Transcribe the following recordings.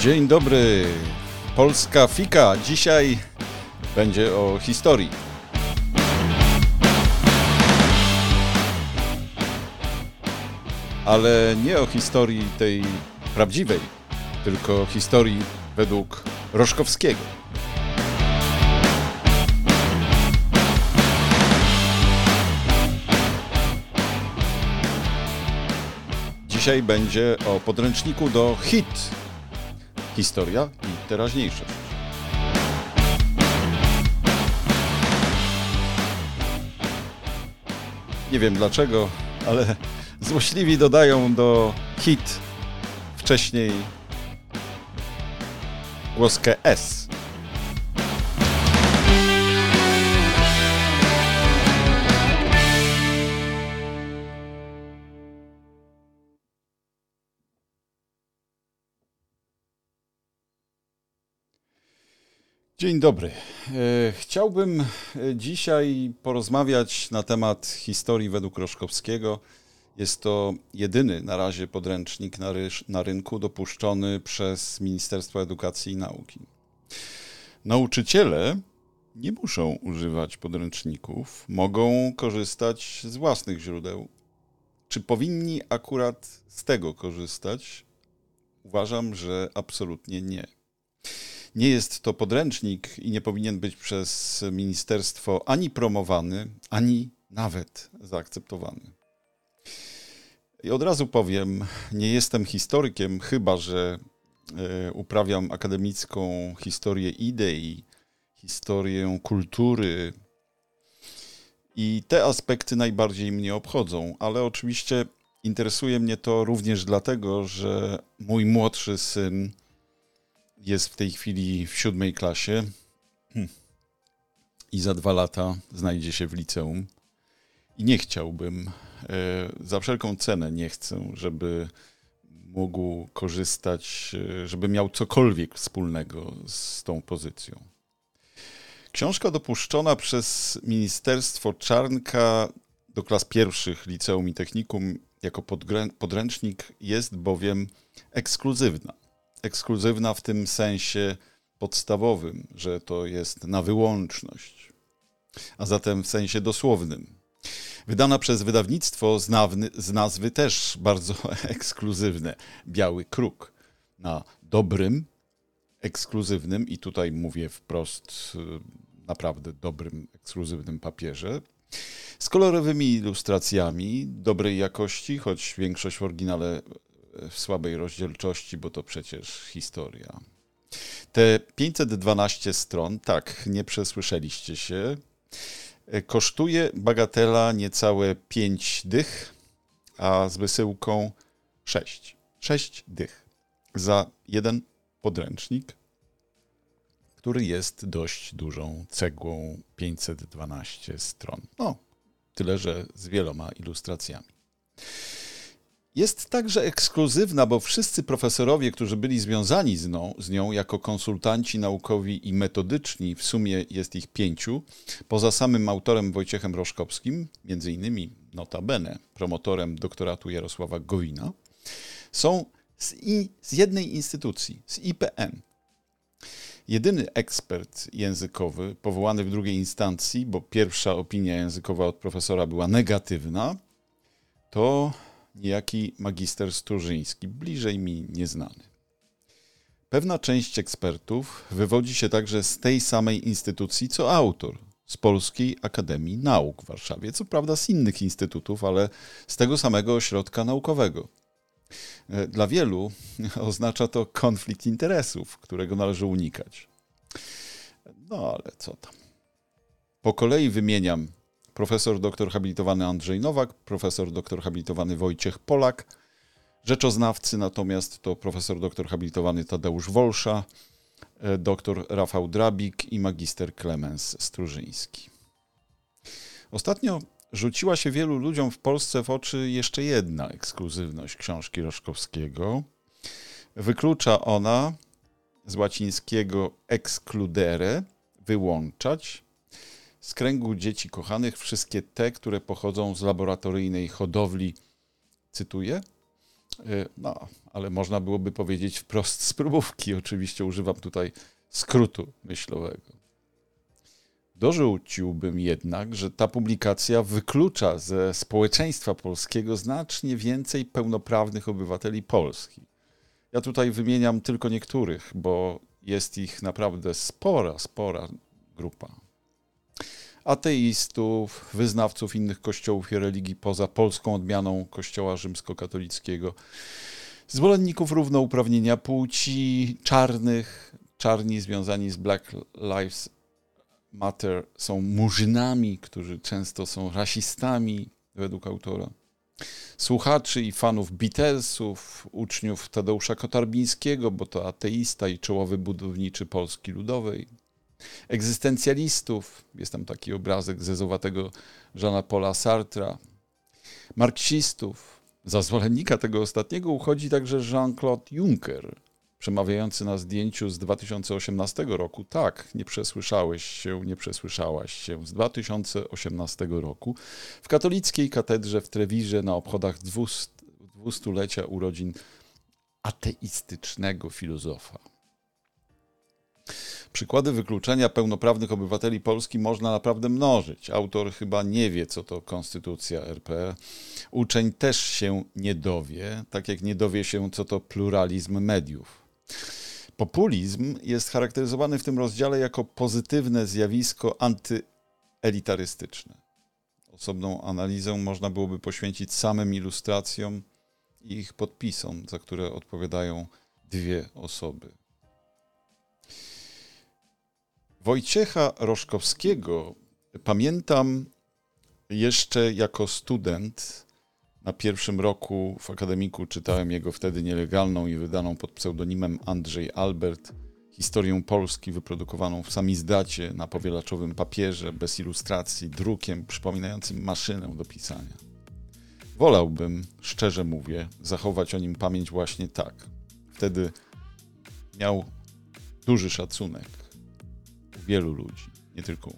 Dzień dobry, Polska Fika. Dzisiaj będzie o historii. Ale nie o historii tej prawdziwej, tylko historii według Roszkowskiego. Dzisiaj będzie o podręczniku do HIT. Historia i teraźniejszość. Nie wiem dlaczego, ale złośliwi dodają do hit wcześniej głoskę S. Dzień dobry. E, Chciałbym e, dzisiaj porozmawiać na temat historii według Roszkowskiego. Jest to jedyny na razie podręcznik na, na rynku dopuszczony przez Ministerstwo Edukacji i Nauki. Nauczyciele nie muszą używać podręczników, mogą korzystać z własnych źródeł. Czy powinni akurat z tego korzystać? Uważam, że absolutnie nie. Nie jest to podręcznik i nie powinien być przez ministerstwo ani promowany, ani nawet zaakceptowany. I od razu powiem, nie jestem historykiem, chyba że e, uprawiam akademicką historię idei, historię kultury. I te aspekty najbardziej mnie obchodzą, ale oczywiście interesuje mnie to również dlatego, że mój młodszy syn jest w tej chwili w siódmej klasie hmm. i za dwa lata znajdzie się w liceum. I nie chciałbym, e, za wszelką cenę nie chcę, żeby mógł korzystać, e, żeby miał cokolwiek wspólnego z tą pozycją. Książka dopuszczona przez Ministerstwo Czarnka do klas pierwszych liceum i technikum jako podręcznik jest bowiem ekskluzywna ekskluzywna w tym sensie podstawowym, że to jest na wyłączność, a zatem w sensie dosłownym. Wydana przez wydawnictwo z nazwy też bardzo ekskluzywne Biały Kruk na dobrym, ekskluzywnym i tutaj mówię wprost y, naprawdę dobrym, ekskluzywnym papierze z kolorowymi ilustracjami dobrej jakości, choć większość w oryginale w słabej rozdzielczości, bo to przecież historia. Te 512 stron, tak, nie przesłyszeliście się, kosztuje bagatela niecałe 5 dych, a z wysyłką 6. 6 dych za jeden podręcznik, który jest dość dużą cegłą 512 stron. No, tyle, że z wieloma ilustracjami. Jest także ekskluzywna, bo wszyscy profesorowie, którzy byli związani z nią, z nią jako konsultanci naukowi i metodyczni, w sumie jest ich pięciu, poza samym autorem Wojciechem Roszkowskim, między innymi notabene promotorem doktoratu Jarosława Gowina, są z, i, z jednej instytucji, z IPN. Jedyny ekspert językowy powołany w drugiej instancji, bo pierwsza opinia językowa od profesora była negatywna, to niejaki magister Sturzyński, bliżej mi nieznany. Pewna część ekspertów wywodzi się także z tej samej instytucji co autor, z Polskiej Akademii Nauk w Warszawie, co prawda z innych instytutów, ale z tego samego ośrodka naukowego. E, dla wielu oznacza to konflikt interesów, którego należy unikać. No ale co tam. Po kolei wymieniam profesor doktor habilitowany Andrzej Nowak, profesor doktor habilitowany Wojciech Polak, rzeczoznawcy natomiast to profesor doktor habilitowany Tadeusz Wolsza, e, doktor Rafał Drabik i magister Klemens Strużyński. Ostatnio rzuciła się wielu ludziom w Polsce w oczy jeszcze jedna ekskluzywność książki Roszkowskiego. Wyklucza ona z łacińskiego excludere, wyłączać, z kręgu dzieci kochanych wszystkie te, które pochodzą z laboratoryjnej hodowli, cytuję, Y, no, ale można byłoby powiedzieć wprost z próbówki. Oczywiście używam tutaj skrótu myślowego. Dorzuciłbym jednak, że ta publikacja wyklucza ze społeczeństwa polskiego znacznie więcej pełnoprawnych obywateli Polski. Ja tutaj wymieniam tylko niektórych, bo jest ich naprawdę spora, spora grupa. Ateistów, wyznawców innych kościołów i religii poza polską odmianą kościoła rzymskokatolickiego, zwolenników równouprawnienia płci, czarnych, czarni związani z Black Lives Matter są murzynami, którzy często są rasistami, według autora. Słuchaczy i fanów Beatlesów, uczniów Tadeusza Kotarbińskiego, bo to ateista i czołowy budowniczy Polski Ludowej. Egzystencjalistów, jest tam taki obrazek zezowatego Jeana Paula Sartra. Marksistów. Za zwolennika tego ostatniego uchodzi także Jean-Claude Juncker, przemawiający na zdjęciu z 2018 roku. Tak, nie przesłyszałeś się, nie przesłyszałaś się. Z 2018 roku w katolickiej katedrze w Trewirze na obchodach dwustulecia urodzin ateistycznego filozofa. Przykłady wykluczenia pełnoprawnych obywateli Polski można naprawdę mnożyć. Autor chyba nie wie, co to konstytucja RP. Uczeń też się nie dowie, tak jak nie dowie się, co to pluralizm mediów. Populizm jest charakteryzowany w tym rozdziale jako pozytywne zjawisko antyelitarystyczne. Osobną analizę można byłoby poświęcić samym ilustracjom i ich podpisom, za które odpowiadają dwie osoby. Wojciecha Roszkowskiego pamiętam jeszcze jako student na pierwszym roku w akademiku czytałem jego wtedy nielegalną i wydaną pod pseudonimem Andrzej Albert historię Polski wyprodukowaną w samizdacie na powielaczowym papierze, bez ilustracji, drukiem przypominającym maszynę do pisania. Wolałbym, szczerze mówię, zachować o nim pamięć właśnie tak. Wtedy miał duży szacunek wielu ludzi, nie tylko.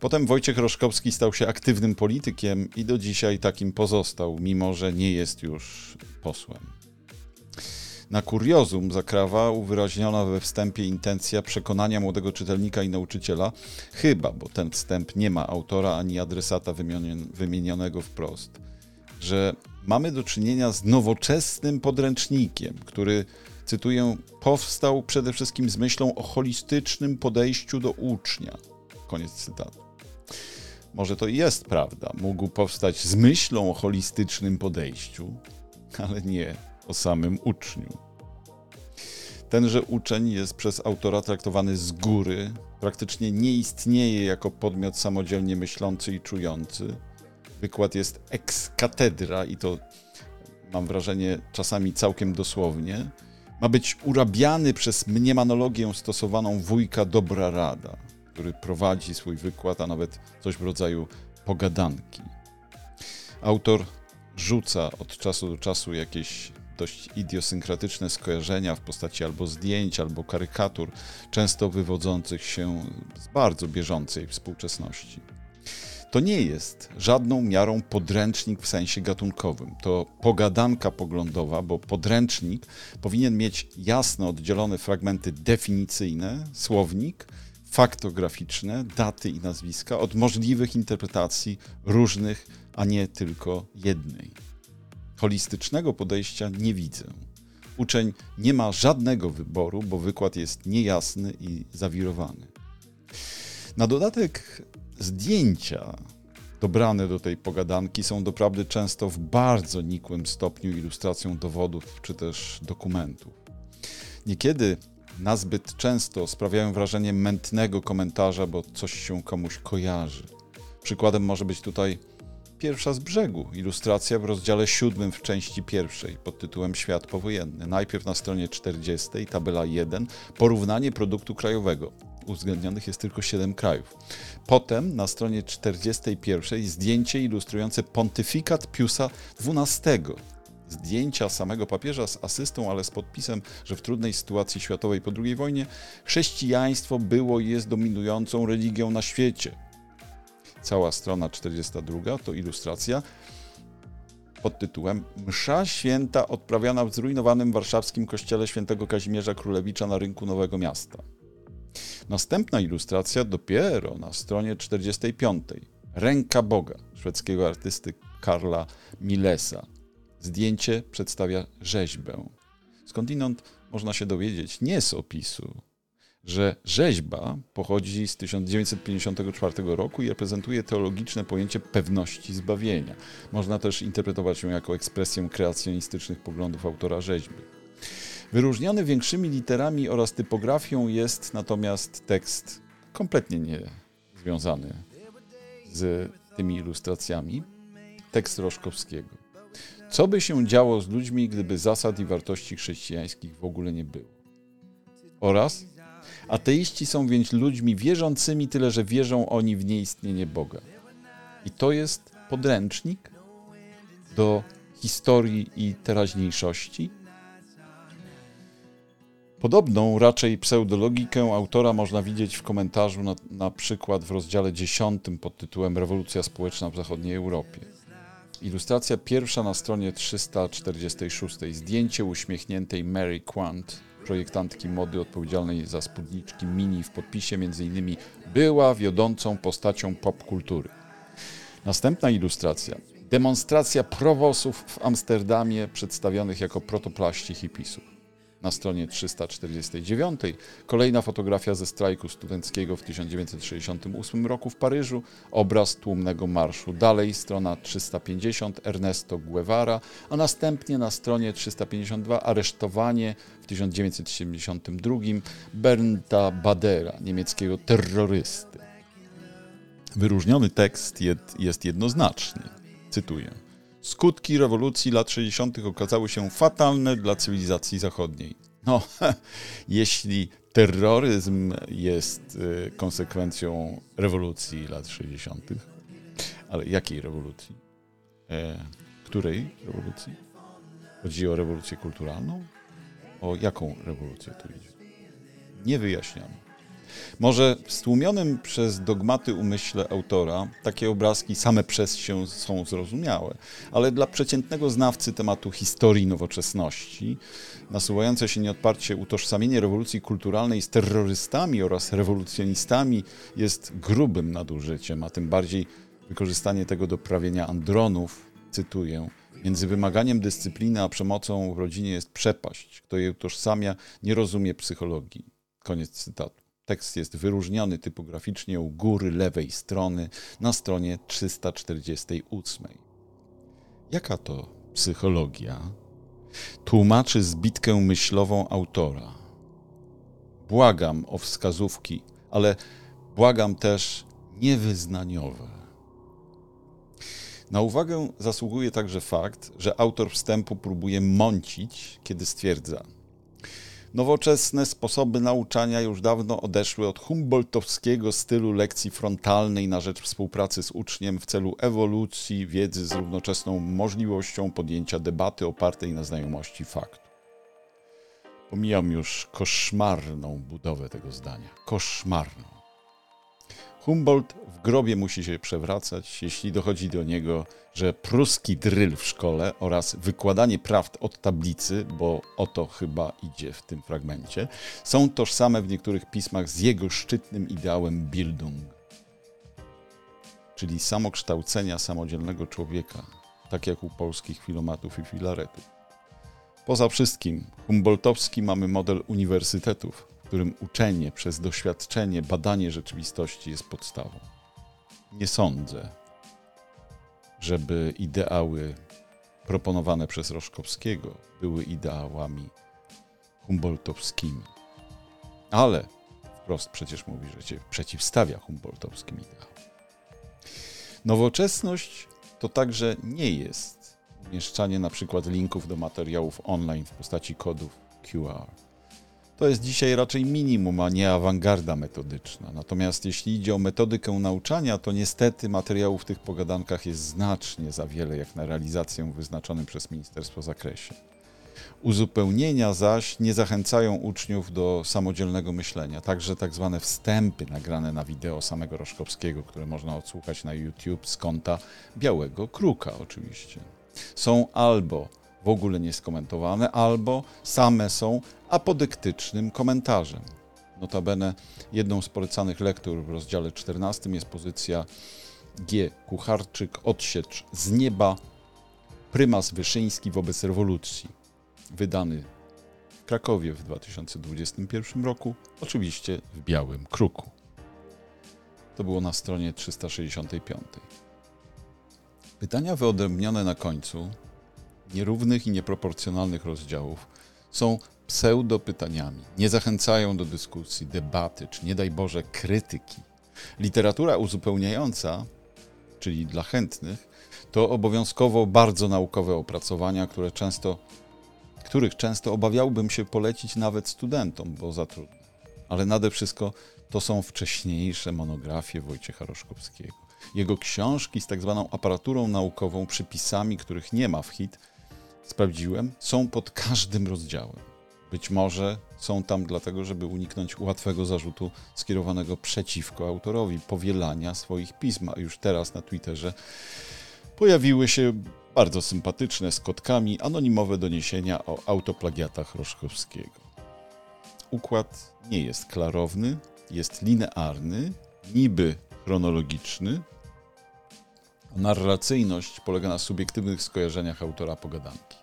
Potem Wojciech Roszkowski stał się aktywnym politykiem i do dzisiaj takim pozostał, mimo że nie jest już posłem. Na kuriozum zakrawa uwyraźniona we wstępie intencja przekonania młodego czytelnika i nauczyciela, chyba, bo ten wstęp nie ma autora ani adresata wymienionego wprost, że mamy do czynienia z nowoczesnym podręcznikiem, który, cytuję, powstał przede wszystkim z myślą o holistycznym podejściu do ucznia. Koniec cytatu. Może to jest prawda. Mógł powstać z myślą o holistycznym podejściu, ale nie o samym uczniu. Tenże uczeń jest przez autora traktowany z góry, praktycznie nie istnieje jako podmiot samodzielnie myślący i czujący. Wykład jest ex katedra i to mam wrażenie czasami całkiem dosłownie. Ma być urabiany przez mniemanologię stosowaną wujka dobra rada który prowadzi swój wykład, a nawet coś w rodzaju pogadanki. Autor rzuca od czasu do czasu jakieś dość idiosynkratyczne skojarzenia w postaci albo zdjęć, albo karykatur, często wywodzących się z bardzo bieżącej współczesności. To nie jest żadną miarą podręcznik w sensie gatunkowym. To pogadanka poglądowa, bo podręcznik powinien mieć jasno oddzielone fragmenty definicyjne, słownik, faktograficzne, daty i nazwiska od możliwych interpretacji różnych, a nie tylko jednej. Holistycznego podejścia nie widzę. Uczeń nie ma żadnego wyboru, bo wykład jest niejasny i zawirowany. Na dodatek zdjęcia dobrane do tej pogadanki są doprawdy często w bardzo nikłym stopniu ilustracją dowodów czy też dokumentów. Niekiedy nazbyt często sprawiają wrażenie mętnego komentarza, bo coś się komuś kojarzy. Przykładem może być tutaj pierwsza z brzegu, ilustracja w rozdziale siódmym w części pierwszej pod tytułem Świat powojenny. Najpierw na stronie 40, tabela 1, porównanie produktu krajowego. Uwzględnionych jest tylko 7 krajów. Potem na stronie 41 zdjęcie ilustrujące pontyfikat Piusa XII zdjęcia samego papieża z asystą, ale z podpisem, że w trudnej sytuacji światowej po II wojnie chrześcijaństwo było i jest dominującą religią na świecie. Cała strona 42 to ilustracja pod tytułem Msza święta odprawiana w zrujnowanym warszawskim kościele świętego Kazimierza Królewicza na rynku Nowego Miasta. Następna ilustracja dopiero na stronie 45. Ręka Boga szwedzkiego artysty Karla Milesa. Zdjęcie przedstawia rzeźbę. Skądinąd można się dowiedzieć nie z opisu, że rzeźba pochodzi z 1954 roku i reprezentuje teologiczne pojęcie pewności zbawienia. Można też interpretować ją jako ekspresję kreacjonistycznych poglądów autora rzeźby. Wyróżniony większymi literami oraz typografią jest natomiast tekst kompletnie nie związany z tymi ilustracjami. Tekst Roszkowskiego. Co by się działo z ludźmi, gdyby zasad i wartości chrześcijańskich w ogóle nie było? Oraz ateiści są więc ludźmi wierzącymi, tyle że wierzą oni w nieistnienie Boga. I to jest podręcznik do historii i teraźniejszości, Podobną, raczej pseudologikę autora można widzieć w komentarzu na, na przykład w rozdziale 10 pod tytułem Rewolucja społeczna w zachodniej Europie. Ilustracja pierwsza na stronie 346. Zdjęcie uśmiechniętej Mary Quant, projektantki mody odpowiedzialnej za spódniczki mini w podpisie m.in. była wiodącą postacią popkultury. Następna ilustracja. Demonstracja prowosów w Amsterdamie przedstawionych jako protoplaści hipisów na stronie 349. Kolejna fotografia ze strajku studenckiego w 1968 roku w Paryżu, obraz tłumnego marszu. Dalej strona 350 Ernesto Guevara, a następnie na stronie 352 aresztowanie w 1972 Bernta Badera, niemieckiego terrorysty. Wyróżniony tekst jest jednoznaczny. Cytuję. Skutki rewolucji lat 60. okazały się fatalne dla cywilizacji zachodniej. No, jeśli terroryzm jest y, konsekwencją rewolucji lat 60., ale jakiej rewolucji? E, której rewolucji? Chodzi o rewolucję kulturalną? O jaką rewolucję tu idzie? Nie wyjaśniamy. Może w stłumionym przez dogmaty umyśle autora takie obrazki same przez się są zrozumiałe, ale dla przeciętnego znawcy tematu historii nowoczesności nasuwające się nieodparcie utożsamienie rewolucji kulturalnej z terrorystami oraz rewolucjonistami jest grubym nadużyciem, a tym bardziej wykorzystanie tego do prawienia andronów, cytuję, Między wymaganiem dyscypliny a przemocą w rodzinie jest przepaść. Kto je utożsamia, nie rozumie psychologii. Koniec cytatu. Tekst jest wyróżniony typograficznie u góry lewej strony na stronie 348. Jaka to psychologia? Tłumaczy zbitkę myślową autora. Błagam o wskazówki, ale błagam też niewyznaniowe. Na uwagę zasługuje także fakt, że autor wstępu próbuje mącić, kiedy stwierdza – Nowoczesne sposoby nauczania już dawno odeszły od humboldtowskiego stylu lekcji frontalnej na rzecz współpracy z uczniem w celu ewolucji wiedzy z równoczesną możliwością podjęcia debaty opartej na znajomości faktu. Pomijam już koszmarną budowę tego zdania. Koszmarną. Humboldt w grobie musi się przewracać, jeśli dochodzi do niego, że pruski dryl w szkole oraz wykładanie prawd od tablicy, bo o to chyba idzie w tym fragmencie, są tożsame w niektórych pismach z jego szczytnym ideałem Bildung, czyli samokształcenia samodzielnego człowieka, tak jak u polskich filomatów i filaretów. Poza wszystkim, Humboldtowski mamy model uniwersytetów, którym uczenie przez doświadczenie, badanie rzeczywistości jest podstawą. Nie sądzę, żeby ideały proponowane przez Roszkowskiego były ideałami humboldtowskimi. Ale wprost przecież mówi, że się przeciwstawia humboldtowskim ideałom. Nowoczesność to także nie jest umieszczanie na przykład linków do materiałów online w postaci kodów QR to jest dzisiaj raczej minimum, a nie awangarda metodyczna. Natomiast jeśli idzie o metodykę nauczania, to niestety materiałów w tych pogadankach jest znacznie za wiele, jak na realizację wyznaczonym przez ministerstwo zakresie. Uzupełnienia zaś nie zachęcają uczniów do samodzielnego myślenia. Także tak zwane wstępy nagrane na wideo samego Roszkowskiego, które można odsłuchać na YouTube z konta Białego Kruka oczywiście. są albo w ogóle nieskomentowane, albo same są apodyktycznym komentarzem. Notabene jedną z polecanych lektur w rozdziale 14 jest pozycja G. Kucharczyk, odsiecz z nieba, prymas Wyszyński wobec rewolucji, wydany w Krakowie w 2021 roku, oczywiście w białym kruku. To było na stronie 365. Pytania wyodrębnione na końcu nierównych i nieproporcjonalnych rozdziałów są pseudopytaniami. Nie zachęcają do dyskusji, debaty, czy nie daj Boże krytyki. Literatura uzupełniająca, czyli dla chętnych, to obowiązkowo bardzo naukowe opracowania, które często, których często obawiałbym się polecić nawet studentom, bo za trudne. Ale nade wszystko to są wcześniejsze monografie Wojciecha Roszkowskiego. Jego książki z tak zwaną aparaturą naukową, przypisami, których nie ma w hit, sprawdziłem, są pod każdym rozdziałem. Być może są tam dlatego, żeby uniknąć łatwego zarzutu skierowanego przeciwko autorowi, powielania swoich pism. A już teraz na Twitterze pojawiły się bardzo sympatyczne z kotkami anonimowe doniesienia o autoplagiatach Roszkowskiego. Układ nie jest klarowny, jest linearny, niby chronologiczny. Narracyjność polega na subiektywnych skojarzeniach autora pogadanki.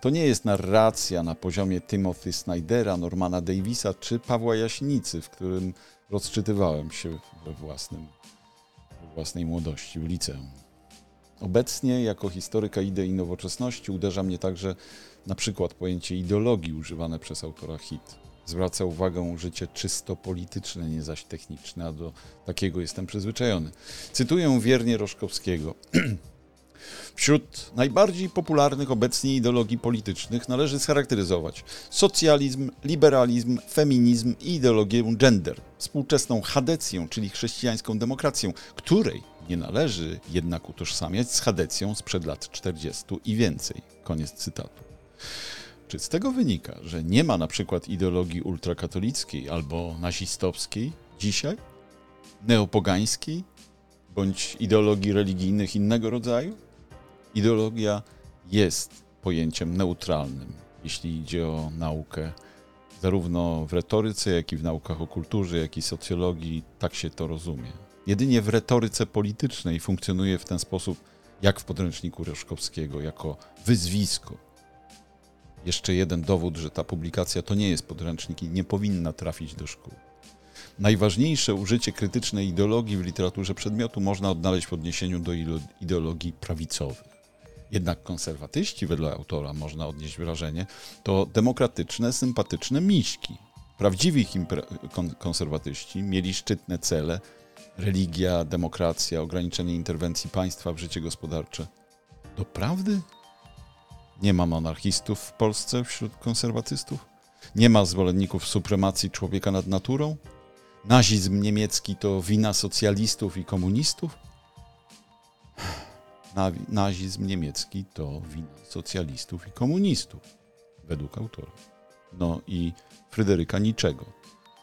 To nie jest narracja na poziomie Timothy Snydera, Normana Davisa czy Pawła Jaśnicy, w którym rozczytywałem się we, własnym, we własnej młodości w liceum. Obecnie, jako historyka idei nowoczesności, uderza mnie także na przykład pojęcie ideologii używane przez autora hit. Zwraca uwagę życie czysto polityczne, nie zaś techniczne, a do takiego jestem przyzwyczajony. Cytuję wiernie Roszkowskiego. Wśród najbardziej popularnych obecnie ideologii politycznych należy scharakteryzować socjalizm, liberalizm, feminizm i ideologię gender, współczesną chadecję, czyli chrześcijańską demokrację, której nie należy jednak utożsamiać z chadecją sprzed lat 40 i więcej. Koniec cytatu. Czy z tego wynika, że nie ma na przykład ideologii ultrakatolickiej albo nazistowskiej dzisiaj, neopogańskiej, bądź ideologii religijnych innego rodzaju? Ideologia jest pojęciem neutralnym, jeśli idzie o naukę, zarówno w retoryce, jak i w naukach o kulturze, jak i socjologii, tak się to rozumie. Jedynie w retoryce politycznej funkcjonuje w ten sposób, jak w podręczniku Reszkowskiego, jako wyzwisko. Jeszcze jeden dowód, że ta publikacja to nie jest podręcznik i nie powinna trafić do szkół. Najważniejsze użycie krytycznej ideologii w literaturze przedmiotu można odnaleźć w odniesieniu do ideologii prawicowych. Jednak konserwatyści, wedle autora można odnieść wrażenie, to demokratyczne, sympatyczne miśki. Prawdziwi konserwatyści mieli szczytne cele religia, demokracja, ograniczenie interwencji państwa w życie gospodarcze. Doprawdy? Nie ma monarchistów w Polsce wśród konserwatystów? Nie ma zwolenników supremacji człowieka nad naturą? Nazizm niemiecki to wina socjalistów i komunistów? nazizm niemiecki to wina socjalistów i komunistów, według autora. No i Fryderyka Niczego.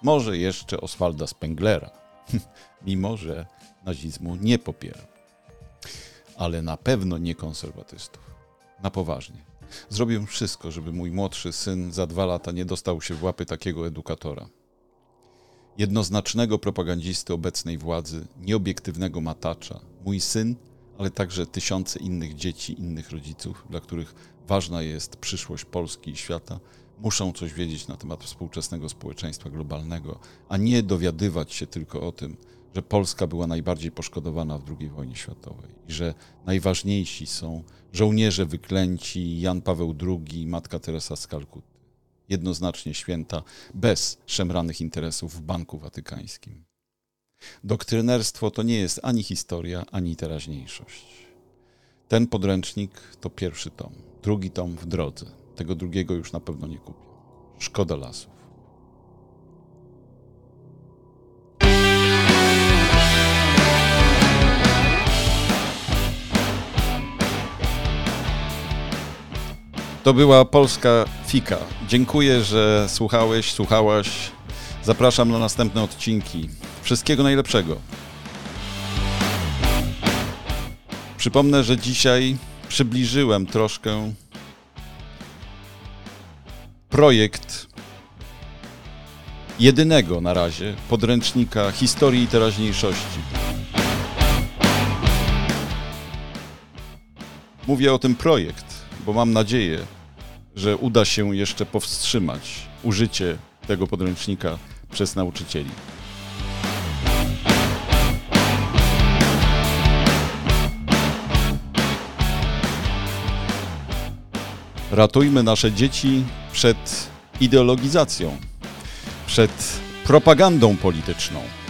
Może jeszcze Oswalda Spenglera, mimo że nazizmu nie popiera. Ale na pewno nie konserwatystów. Na poważnie. Zrobię wszystko, żeby mój młodszy syn za dwa lata nie dostał się w łapy takiego edukatora. Jednoznacznego propagandzisty obecnej władzy, nieobiektywnego matacza. Mój syn ale także tysiące innych dzieci, innych rodziców, dla których ważna jest przyszłość Polski i świata, muszą coś wiedzieć na temat współczesnego społeczeństwa globalnego, a nie dowiadywać się tylko o tym, że Polska była najbardziej poszkodowana w II wojnie światowej i że najważniejsi są żołnierze wyklęci, Jan Paweł II, Matka Teresa z Kalkuty. Jednoznacznie święta, bez szemranych interesów w Banku Watykańskim. Doktrynerstwo to nie jest ani historia, ani teraźniejszość. Ten podręcznik to pierwszy tom, drugi tom w drodze. Tego drugiego już na pewno nie kupię. Szkoda lasów. To była polska fika. Dziękuję, że słuchałeś, słuchałaś. Zapraszam na następne odcinki. Wszystkiego najlepszego. Przypomnę, że dzisiaj przybliżyłem troszkę projekt jedynego na razie podręcznika historii i teraźniejszości. Mówię o tym projekt, bo mam nadzieję, że uda się jeszcze powstrzymać użycie tego podręcznika przez nauczycieli. Ratujmy nasze dzieci przed ideologizacją, przed propagandą polityczną.